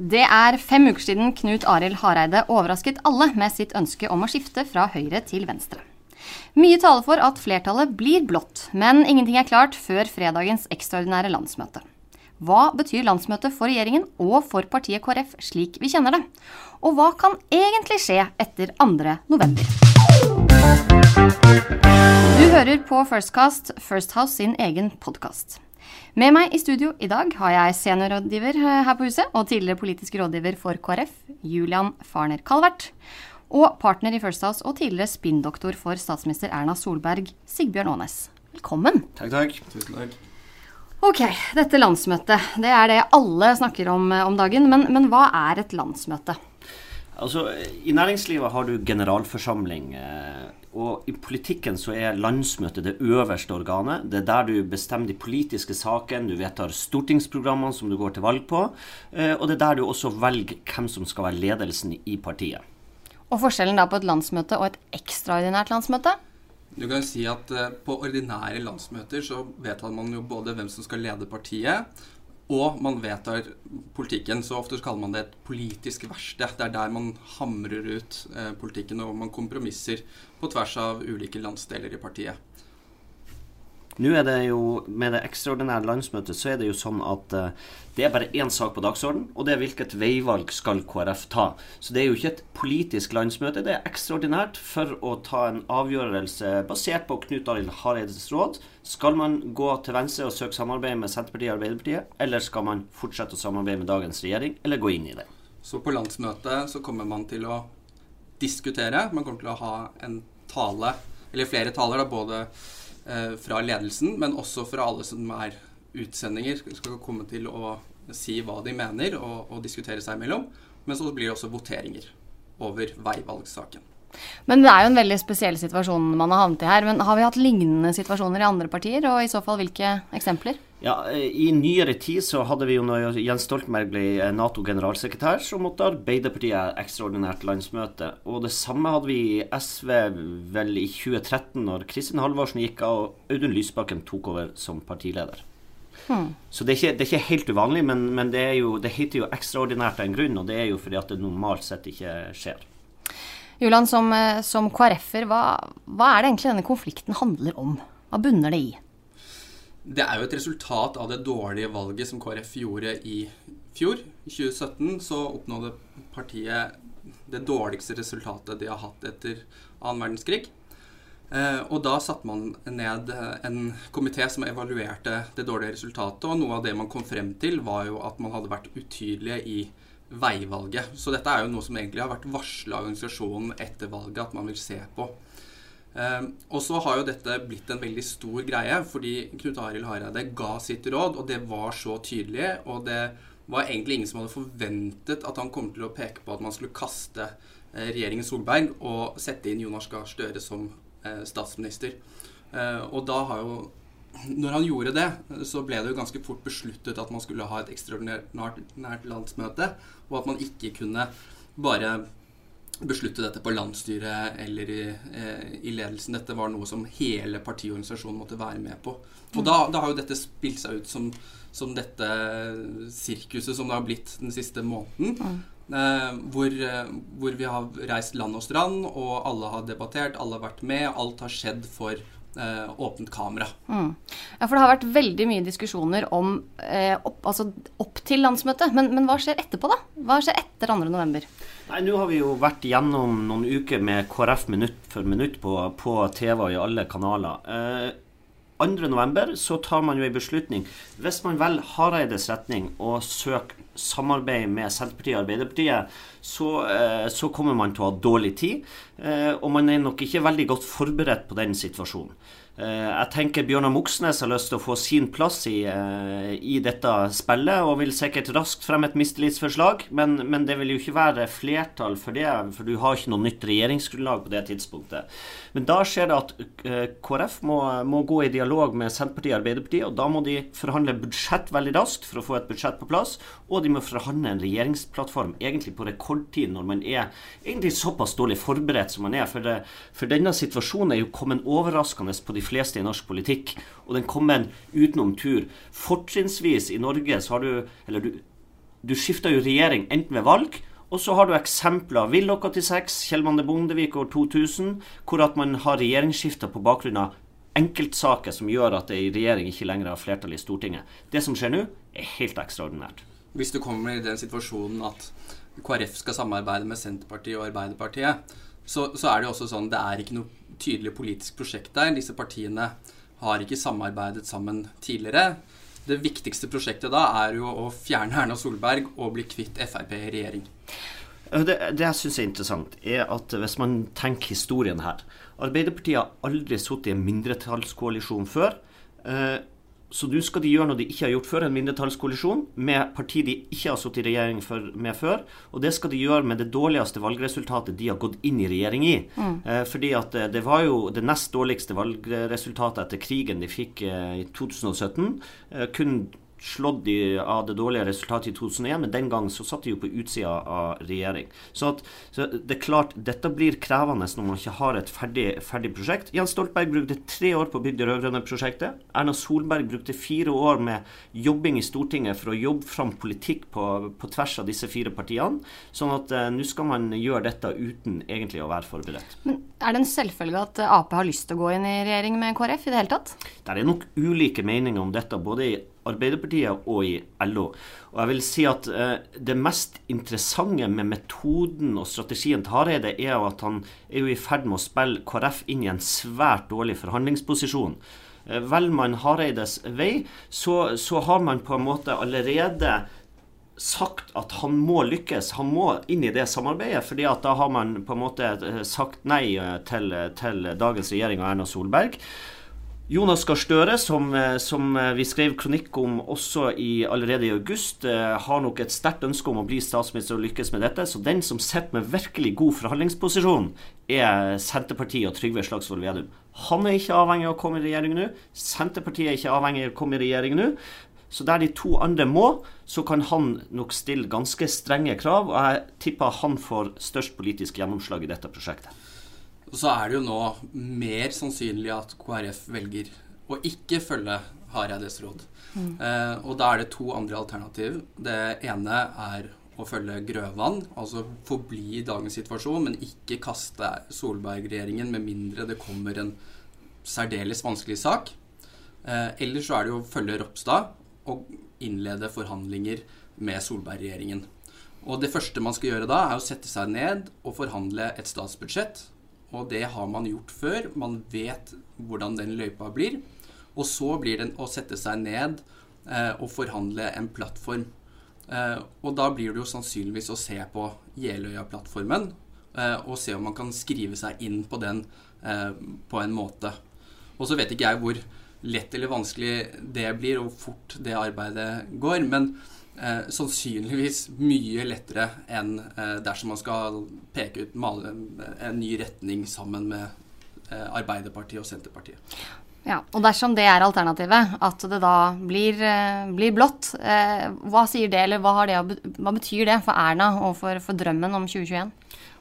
Det er fem uker siden Knut Arild Hareide overrasket alle med sitt ønske om å skifte fra høyre til venstre. Mye taler for at flertallet blir blått, men ingenting er klart før fredagens ekstraordinære landsmøte. Hva betyr landsmøtet for regjeringen og for partiet KrF slik vi kjenner det? Og hva kan egentlig skje etter 2. november? Du hører på Firstcast, First House sin egen podkast. Med meg i studio i dag har jeg seniorrådgiver eh, her på huset og tidligere politisk rådgiver for KrF, Julian Farner Calvert. Og partner i First House og tidligere spinndoktor for statsminister Erna Solberg, Sigbjørn Aanes. Velkommen. Takk, takk. Tusen takk. Ok, dette landsmøtet. Det er det alle snakker om eh, om dagen. Men, men hva er et landsmøte? Altså, I næringslivet har du generalforsamling. Eh, og i politikken så er landsmøtet det øverste organet. Det er der du bestemmer de politiske sakene, du vedtar stortingsprogrammene som du går til valg på. Eh, og det er der du også velger hvem som skal være ledelsen i partiet. Og forskjellen da på et landsmøte og et ekstraordinært landsmøte? Du kan si at eh, På ordinære landsmøter så vedtar man jo både hvem som skal lede partiet, og man vedtar politikken. Så ofte kaller man det et politisk verksted. Det er der man hamrer ut eh, politikken, og man kompromisser på tvers av ulike landsdeler i partiet. Nå er det jo, Med det ekstraordinære landsmøtet så er det jo sånn at uh, det er bare én sak på dagsorden, og det er hvilket veivalg skal KrF ta. Så det er jo ikke et politisk landsmøte, det er ekstraordinært for å ta en avgjørelse basert på Knut Arild Hareides råd. Skal man gå til venstre og søke samarbeid med Senterpartiet og Arbeiderpartiet, eller skal man fortsette å samarbeide med dagens regjering, eller gå inn i det? Så på landsmøtet så kommer man til å diskutere. Man kommer til å ha en tale, eller flere taler, da, både fra ledelsen, men også fra alle som er utsendinger, skal komme til å si hva de mener og, og diskutere seg imellom. Men så blir det også voteringer over veivalgsaken. Men det er jo en veldig spesiell situasjon man har havnet i her. Men har vi hatt lignende situasjoner i andre partier, og i så fall hvilke eksempler? Ja, I nyere tid så hadde vi jo når Jens Stoltenberg ble eh, Nato-generalsekretær, så måtte Arbeiderpartiet ekstraordinært landsmøte. Og det samme hadde vi i SV vel i 2013, når Kristin Halvorsen gikk av og Audun Lysbakken tok over som partileder. Hmm. Så det er, ikke, det er, ikke, helt uvanlig, men, men det, jo, det, heter jo ekstraordinært av en grunn, og det er jo fordi at det normalt sett ikke skjer. Julian, som, eh, som KrF-er, hva, hva er det egentlig denne konflikten handler om? Hva bunner det i? Det er jo et resultat av det dårlige valget som KrF gjorde i fjor. I 2017 så oppnådde partiet det dårligste resultatet de har hatt etter annen verdenskrig. Eh, og da satte man ned en komité som evaluerte det dårlige resultatet, og noe av det man kom frem til, var jo at man hadde vært utydelige i veivalget. Så dette er jo noe som egentlig har vært varsla av organisasjonen etter valget at man vil se på. Um, og så har jo dette blitt en veldig stor greie, fordi Knut Arild Hareide ga sitt råd, og det var så tydelig. Og det var egentlig ingen som hadde forventet at han kom til å peke på at man skulle kaste eh, regjeringen Solberg og sette inn Jonas Gahr Støre som eh, statsminister. Eh, og da har jo Når han gjorde det, så ble det jo ganske fort besluttet at man skulle ha et ekstraordinært landsmøte, og at man ikke kunne bare beslutte dette på landsstyret eller i, eh, i, ledelsen. Dette var noe som hele partiorganisasjonen måtte være med på. Og da, da har jo dette spilt seg ut som, som, dette sirkuset som det har blitt den siste måneden. Eh, hvor, hvor, vi har reist land og strand, og alle har debattert, alle har vært med. Alt har skjedd for eh, åpent kamera. Mm. Ja, for det har vært veldig mye diskusjoner om eh, opp, altså opp til landsmøtet. Men, men, hva skjer etterpå, da? Hva skjer etter 2.11.? Nei, Nå har vi jo vært gjennom noen uker med KrF minutt for minutt på, på TV og i alle kanaler. Eh, 2.11. så tar man jo en beslutning. Hvis man velger Hareides retning og søker samarbeid med Senterpartiet og Arbeiderpartiet, så, eh, så, kommer man til å ha dårlig tid. Eh, og man er nok ikke veldig godt forberedt på den situasjonen. Eh, jeg tenker Bjørnar Moxnes har lyst til å få sin plass i, eh, i dette spillet, og vil sikkert raskt fremme et mistillitsforslag, men, men, det vil jo ikke være flertall for det, for du har ikke noe nytt regjeringsgrunnlag på det tidspunktet. Men da skjer det at eh, KrF må, må gå i dialog med Senterpartiet og Arbeiderpartiet, og da må de forhandle budsjett veldig raskt for å få et budsjett på plass, og de må forhandle en regjeringsplattform egentlig på rekordtid, når man er egentlig såpass dårlig forberedt som man er. For, det, for denne situasjonen er jo kommet overraskende på de fleste i norsk politikk. Og den kom en utenom tur. Fortrinnsvis i Norge så har du Eller du du skifter jo regjering enten ved valg, og så har du eksempler. Willoch 86, Kjell Magne Bondevik år 2000, hvor at man har regjeringsskifter på bakgrunn av enkeltsaker som gjør at ei regjering ikke lenger har flertall i Stortinget. Det som skjer nå, er helt ekstraordinært. Hvis du kommer i den situasjonen at KrF skal samarbeide med Senterpartiet og Arbeiderpartiet, så, så er det jo også sånn det er ikke noe tydelig politisk prosjekt der. Disse partiene har ikke samarbeidet sammen tidligere. Det viktigste prosjektet da er jo å fjerne Erna Solberg og bli kvitt Frp i regjering. Det, det jeg syns er interessant, er at hvis man tenker historien her Arbeiderpartiet har aldri sittet i en mindretallskoalisjon før. Eh, så nå skal de gjøre noe de ikke har gjort før, en mindretallskoalisjon med parti de ikke har sittet i regjering for, med før. Og det skal de gjøre med det dårligste valgresultatet de har gått inn i regjering i. Mm. Eh, fordi at det, det, var jo det nest dårligste valgresultatet etter krigen de fikk eh, i 2017. Eh, kun slått de av det dårlige resultatet i 2001, men den gang så satt de jo på utsida av regjering. Så, at, så, det er klart, dette blir krevende når man ikke har et ferdig, ferdig prosjekt. Jens Stoltenberg brukte tre år på å bygge det rød-grønne prosjektet. Erna Solberg brukte fire år med jobbing i Stortinget for å jobbe fram politikk på, på tvers av disse fire partiene. Sånn at eh, nå skal man gjøre dette uten egentlig å være forberedt. Men er det en selvfølge at Ap har lyst til å gå inn i regjering med KrF i det hele tatt? Det er nok ulike meninger om dette, både i Arbeiderpartiet og i LO. Og jeg vil si at eh, Det mest interessante med metoden og strategien til Hareide er at han er jo i ferd med å spille KrF inn i en svært dårlig forhandlingsposisjon. Eh, velger man Hareides vei, så, så har man på en måte allerede sagt at han må lykkes, han må inn i det samarbeidet. fordi at da har man på en måte eh, sagt nei eh, til, til dagens regjering og Erna Solberg. Jonas Gahr Støre, som, eh, som, eh, vi skrev kronikk om også i, allerede i august, eh, har nok et sterkt ønske om å bli statsminister og lykkes med dette. Så den som sitter med virkelig god forhandlingsposisjon, er Senterpartiet og Trygve Slagsvold Vedum. Han er ikke avhengig av å komme i regjering nå. Senterpartiet er ikke avhengig av å komme i regjering nå. Så der de to andre må, så kan han nok stille ganske strenge krav. Og jeg tipper han får størst politisk gjennomslag i dette prosjektet. Og så er det jo nå mer sannsynlig at KrF velger å ikke følge Hareides råd. Mm. Eh, og da er det to andre alternativ. Det ene er å følge Grøvan, altså forbli i dagens situasjon, men ikke kaste Solberg-regjeringen med mindre det kommer en særdeles vanskelig sak. Eh, eller så er det jo å følge Ropstad og innlede forhandlinger med Solberg-regjeringen. Og det første man skal gjøre da, er å sette seg ned og forhandle et statsbudsjett og det har man gjort før. Man vet hvordan den løypa blir. Og så blir det å sette seg ned eh, og forhandle en plattform. Eh, og da blir det jo sannsynligvis å se på Jeløya-plattformen eh, og se om man kan skrive seg inn på den eh, på en måte. Og så vet ikke jeg hvor lett eller vanskelig det blir, og hvor fort det arbeidet går. men eh, sannsynligvis mye lettere enn eh, dersom man skal peke ut male en ny retning sammen med eh, Arbeiderpartiet og Senterpartiet. Ja, og Dersom det er alternativet, at det da blir, eh, blir blått, eh, hva sier det, eller hva, det, hva, betyr det for Erna og for, for drømmen om 2021?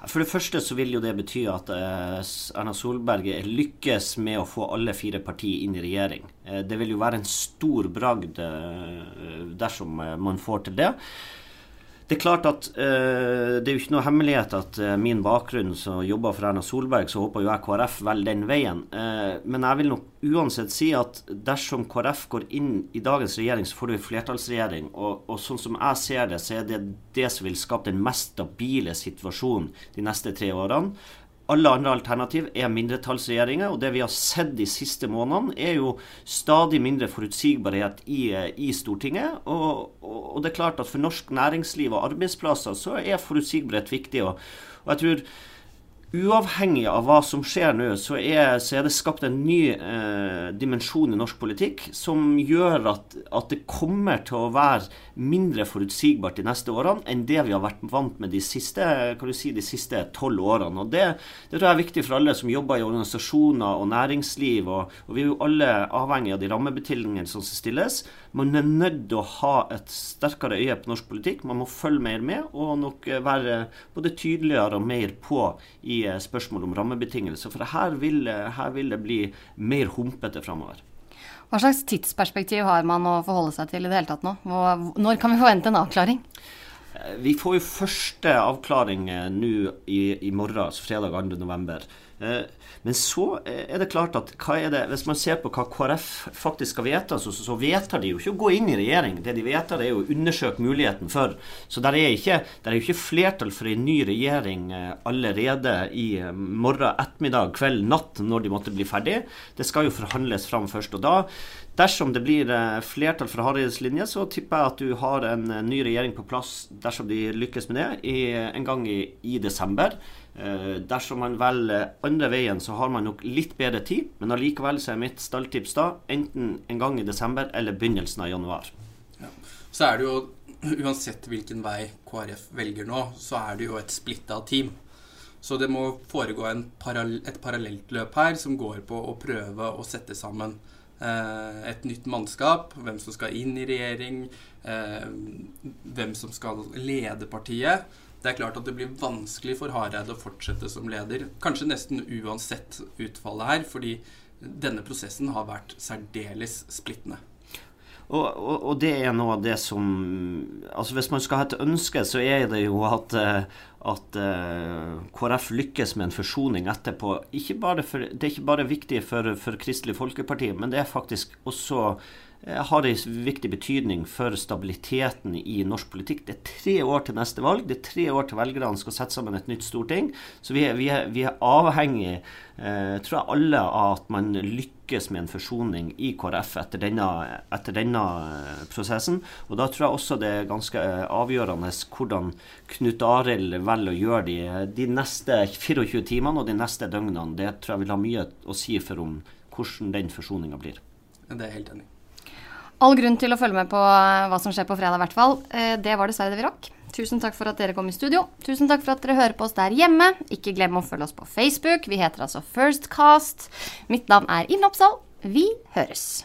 For det første så vil jo det bety at eh, Erna Solberg lykkes med å få alle fire partier inn i regjering. Eh, det vil jo være en stor bragd dersom man får til det. Det er klart at uh, det er jo ikke noe hemmelighet at uh, min bakgrunn som jobber for Erna Solberg, så håper jo jeg KrF vel den veien. Uh, men jeg vil nok uansett si at dersom KrF går inn i dagens regjering, så får du en flertallsregjering. Og, og, sånn som jeg ser det, så er det det som vil skape den mest stabile situasjonen de neste tre årene. Alle andre alternativ er mindretallsregjeringer, og det vi har sett de siste månedene, er jo stadig mindre forutsigbarhet i, i Stortinget. Og, og, det er klart at for norsk næringsliv og arbeidsplasser så er forutsigbarhet viktig. Og, og jeg tror uavhengig av hva som skjer nå, så er, så er det skapt en ny eh, dimensjon i norsk politikk som gjør at, at, det kommer til å være mindre forutsigbart de neste årene enn det vi har vært vant med de siste kan du si, de siste tolv årene. Og det, det, tror jeg er viktig for alle som jobber i organisasjoner og næringsliv. Og, og vi er jo alle avhengig av de rammebetingelsene som stilles. Man er nødt til å ha et sterkere øye på norsk politikk. Man må følge mer med og nok være både tydeligere og mer på i spørsmål om rammebetingelser. For her vil, her vil det bli mer humpete framover. Hva slags tidsperspektiv har man å forholde seg til i det hele tatt nå? Når kan vi forvente en avklaring? Vi får jo første avklaring nå i, i morgen, altså fredag 2.11. Eh, men så er det klart at det, hvis man ser på hva KrF faktisk skal vedta, så, så, vedtar de jo ikke å gå inn i regjering. Det de vedtar, er å undersøke muligheten for. Så der er, ikke, der er ikke flertall for en ny regjering eh, allerede i eh, morgen ettermiddag, kveld, natt, når de måtte bli ferdig. Det skal jo forhandles fram først. og da Dersom det blir flertall for Hareides linje, så tipper jeg at du har en ny regjering på plass dersom de lykkes med det, i, en gang i, i desember. Eh, dersom man velger andre veien, så har man nok litt bedre tid, men allikevel så er mitt stalltips da enten en gang i desember eller begynnelsen av januar. Ja. Så er det jo, uansett hvilken vei KrF velger nå, så er det jo et splitta team. Så det må foregå parallell, et parallelt løp her som går på å prøve å sette sammen eh, et nytt mannskap, hvem som skal inn i regjering, eh, hvem som skal lede partiet. Det er klart at det blir vanskelig for Hareide å fortsette som leder. Kanskje nesten uansett utfallet her, fordi denne prosessen har vært særdeles splittende. Og, og, og, det er noe av det som altså Hvis man skal ha et ønske, så er det jo at, eh, at uh, KrF lykkes med en forsoning etterpå. For, det er ikke bare viktig for, for Kristelig Folkeparti, men det er faktisk også Eh, har en viktig betydning for stabiliteten i norsk politikk. Det er tre år til neste valg. Det er tre år til velgerne skal sette sammen et nytt storting. Så vi er, vi er, vi er avhengig, eh, tror jeg alle, av at man lykkes med en forsoning i KrF etter denne, etter denne, eh, prosessen. Og da tror jeg også det er ganske eh, avgjørende hvordan Knut Arild velger å gjøre de, de neste 24 timene og de neste døgnene. Det tror jeg vil ha mye å si for om hvordan den forsoninga blir. Det er helt enig. All grunn til å følge med på eh, hva som skjer på fredag, i hvert fall. Eh, det var dessverre det vi rakk. Tusen takk for at dere kom i studio. Tusen takk for at dere hører på oss der hjemme. Ikke glem å følge oss på Facebook. Vi heter altså Firstcast. Mitt navn er Ine Oppsal. Vi høres.